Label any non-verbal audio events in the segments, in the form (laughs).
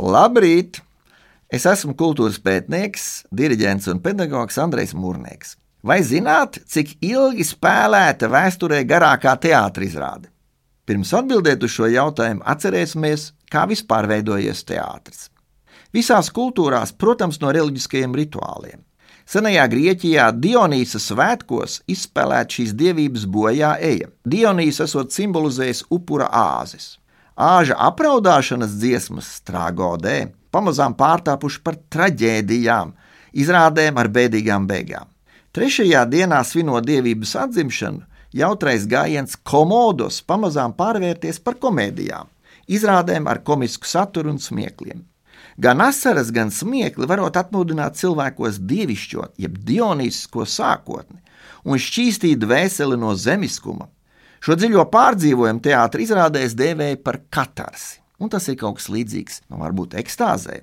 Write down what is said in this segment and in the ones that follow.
Labrīt! Es esmu kultūras pētnieks, diriģents un pedagogs Andrejs Mūrnieks. Vai zināt, cik ilgi spēlēta vēsturē garākā teātris izrāde? Pirms atbildēt uz šo jautājumu, atcerēsimies, kā vispār veidojies teātris. Visās kultūrās, protams, no reliģiskajiem rituāliem. Senajā Grieķijā Dionīsa svētkos izspēlēt šīs dievības bojā eja. Dionīs esot simbolizējis upura āzes. Āža apraudāšanas dziesmas strāgodē pamazām pārtāpuši par traģēdijām, izrādēm ar bēdīgām beigām. Trešajā dienā svinot dievības atzimšanu, jautrais gājiens komodos pamazām pārvērties par komēdijām, izrādēm ar komisku saturu un smiekliem. Gan asaras, gan smiekli varot atmodināt cilvēkos dievišķo, jeb dionīsisko sākotni un šķīstīt dvēseli no zemiskuma. Šo dziļo pārdzīvojumu teātris izrādēs dēvēja par katarsi un tas ir kaut kas līdzīgs, nu, varbūt ekstāzē.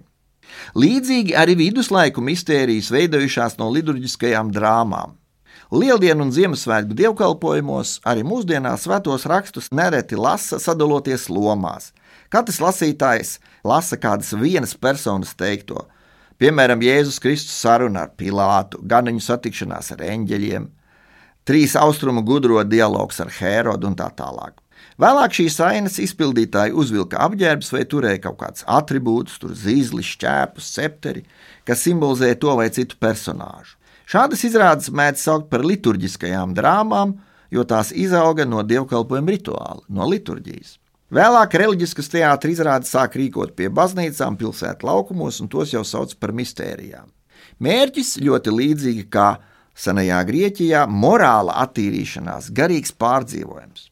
Līdzīgi arī viduslaiku mistērijas veidojušās no liturģiskajām drāmām. Lieldienu un Ziemassvētku dievkalpojumos arī mūsdienās svētos rakstus nereti lasa sadaloties lomās. Katrs lasītājs lasa kādas vienas personas teikto, piemēram, Jēzus Kristus saruna ar Pilātu, ganiņu satikšanās ar eņģeļiem, trīs austrumu gudro dialogs ar Hērodu un tā tālāk. Vēlāk šīs ainas izpildītāji uzvilka apģērbus vai turēja kaut kādus attribūtus, tur zīzli, šķēpus, septeri, kas simbolizēja to vai citu personāžu. Šādas izrādes mēdz saukt par liturģiskajām drāmām, jo tās izauga no dievkalpojuma rituāla, no liturģijas. Vēlāk reliģiskas teātris izrādes sāk rīkot pie baznīcām, pilsētu laukumos, un tos jau sauc par mistērijām. Mērķis ļoti līdzīgi kā senajā Grieķijā - morāla attīrīšanās, garīgs pārdzīvojums.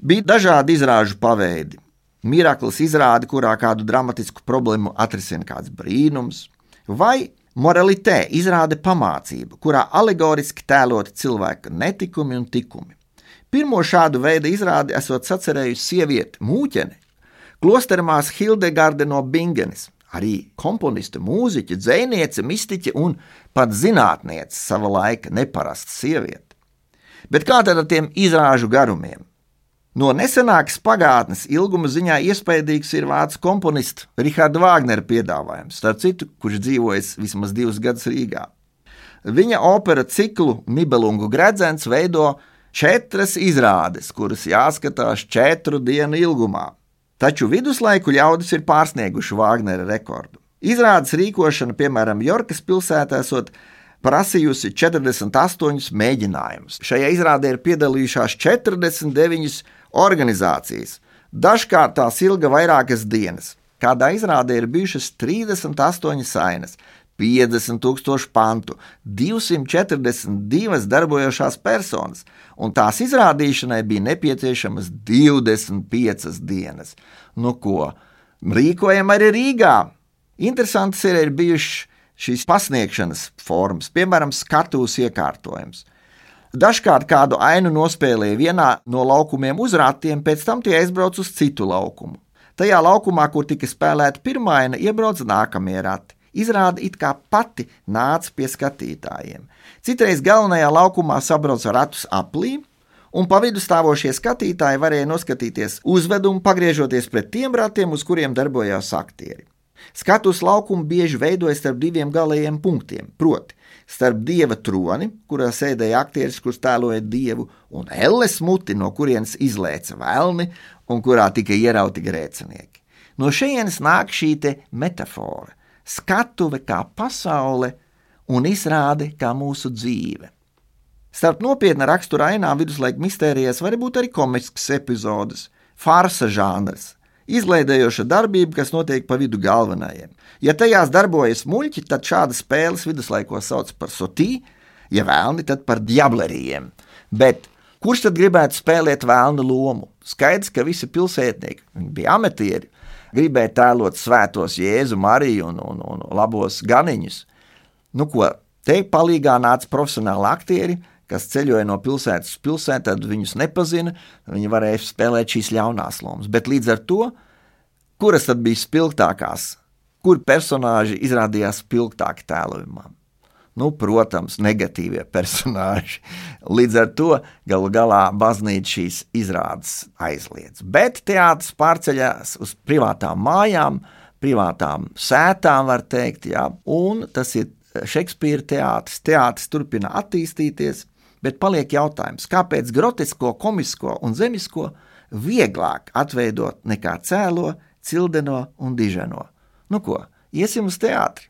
Bija dažādi izrāžu paveidi. Mirakls izrāda, kurā kādu dramatisku problēmu atrisina kāds brīnums, vai moralitē izrāda pamācību, kurā alegoriski tēlot cilvēka netikumi un tikumi. Pirmo šādu veidu izrādi esot sacerējusi sieviete mūķene, klostermās Hildegarde no Bingenes, arī komponiste, mūziķe, dzēniece, mistiķe un pat zinātniece sava laika neparasta sieviete. Bet kā tad ar tiem izrāžu garumiem? No nesenākas pagātnes ilguma ziņā iespaidīgs ir vācu komponista Rahāda Vāgnera piedāvājums, starp citu, kurš dzīvojis vismaz divus gadus Rīgā. Viņa opera ciklu Nibelungu gredzens veido četras izrādes, kuras jāskatās četru dienu ilgumā. Taču viduslaiku ļaudis ir pārsnieguši Vāgnera rekordu. Izrādes rīkošana, piemēram, Jorkas pilsētā, esot prasījusi 48 mēģinājumus. Šajā izrādē ir piedalījušās 49 organizācijas. Dažkārt tās ilga vairākas dienas. Kādā izrādē ir bijušas 38 sainas, 50 tūkstoši pantu, 242 darbojošās personas, un tās izrādīšanai bija nepieciešamas 25 dienas. Nu ko, rīkojam arī Rīgā. Interesants ir, ir bijušas šīs pasniegšanas formas, piemēram, skatuves iekārtojums. Dažkārt kādu ainu nospēlēja vienā no laukumiem uz ratiem, pēc tam tie aizbrauc uz citu laukumu. Tajā laukumā, kur tika spēlēta pirmā aina, iebrauc nākamie rati. Izrāda it kā pati nāca pie skatītājiem. Citreiz galvenajā laukumā sabrauca ratus aplī, un pa vidu stāvošie skatītāji varēja noskatīties uzvedumu, pagriežoties pret tiem ratiem, uz kuriem darbojās aktieri. Skatus laukumu bieži veidojas starp diviem galējiem punktiem, proti, starp dieva troni, kurā sēdēja aktieris, kurš tēloja dievu, un elles muti, no kurienes izlēca velni un kurā tika ierauti grēcinieki. No šejienes nāk šī metāfora - skatuve kā pasaule un izrāde kā mūsu dzīve. Starp nopietna rakstura ainām viduslaika mistērijas var būt arī komisks epizodes, farsa žanrs, izlaidējoša darbība, kas notiek pa vidu galvenajiem. Ja tajās darbojas muļķi, tad šādas spēles viduslaikos sauc par sotī, ja vēlni, tad par diableriem. Bet kurš tad gribētu spēlēt vēlnu lomu? Skaidrs, ka visi pilsētnieki, bija amatieri, gribēja tēlot svētos Jēzu, Mariju un, un, un labos ganiņus. Nu, ko te palīgā nāca profesionāli aktieri, kas ceļoja no pilsētas uz pilsētu, tad viņus nepazina, viņi varēja spēlēt šīs ļaunās lomas. Bet līdz ar to, kuras tad bija spilgtākās, kur personāži izrādījās spilgtāki tēlojumā? Nu, protams, negatīvie personāži. (laughs) Līdz ar to galu galā baznīca šīs izrādes aizliedz. Bet teātris pārceļās uz privātām mājām, privātām sētām, var teikt, jā, un tas ir Šekspīra teātris. Teātris turpina attīstīties, bet paliek jautājums, kāpēc grotesko, komisko un zemisko vieglāk atveidot nekā cēlo, cildeno un diženo. Nu ko, iesim uz teātri!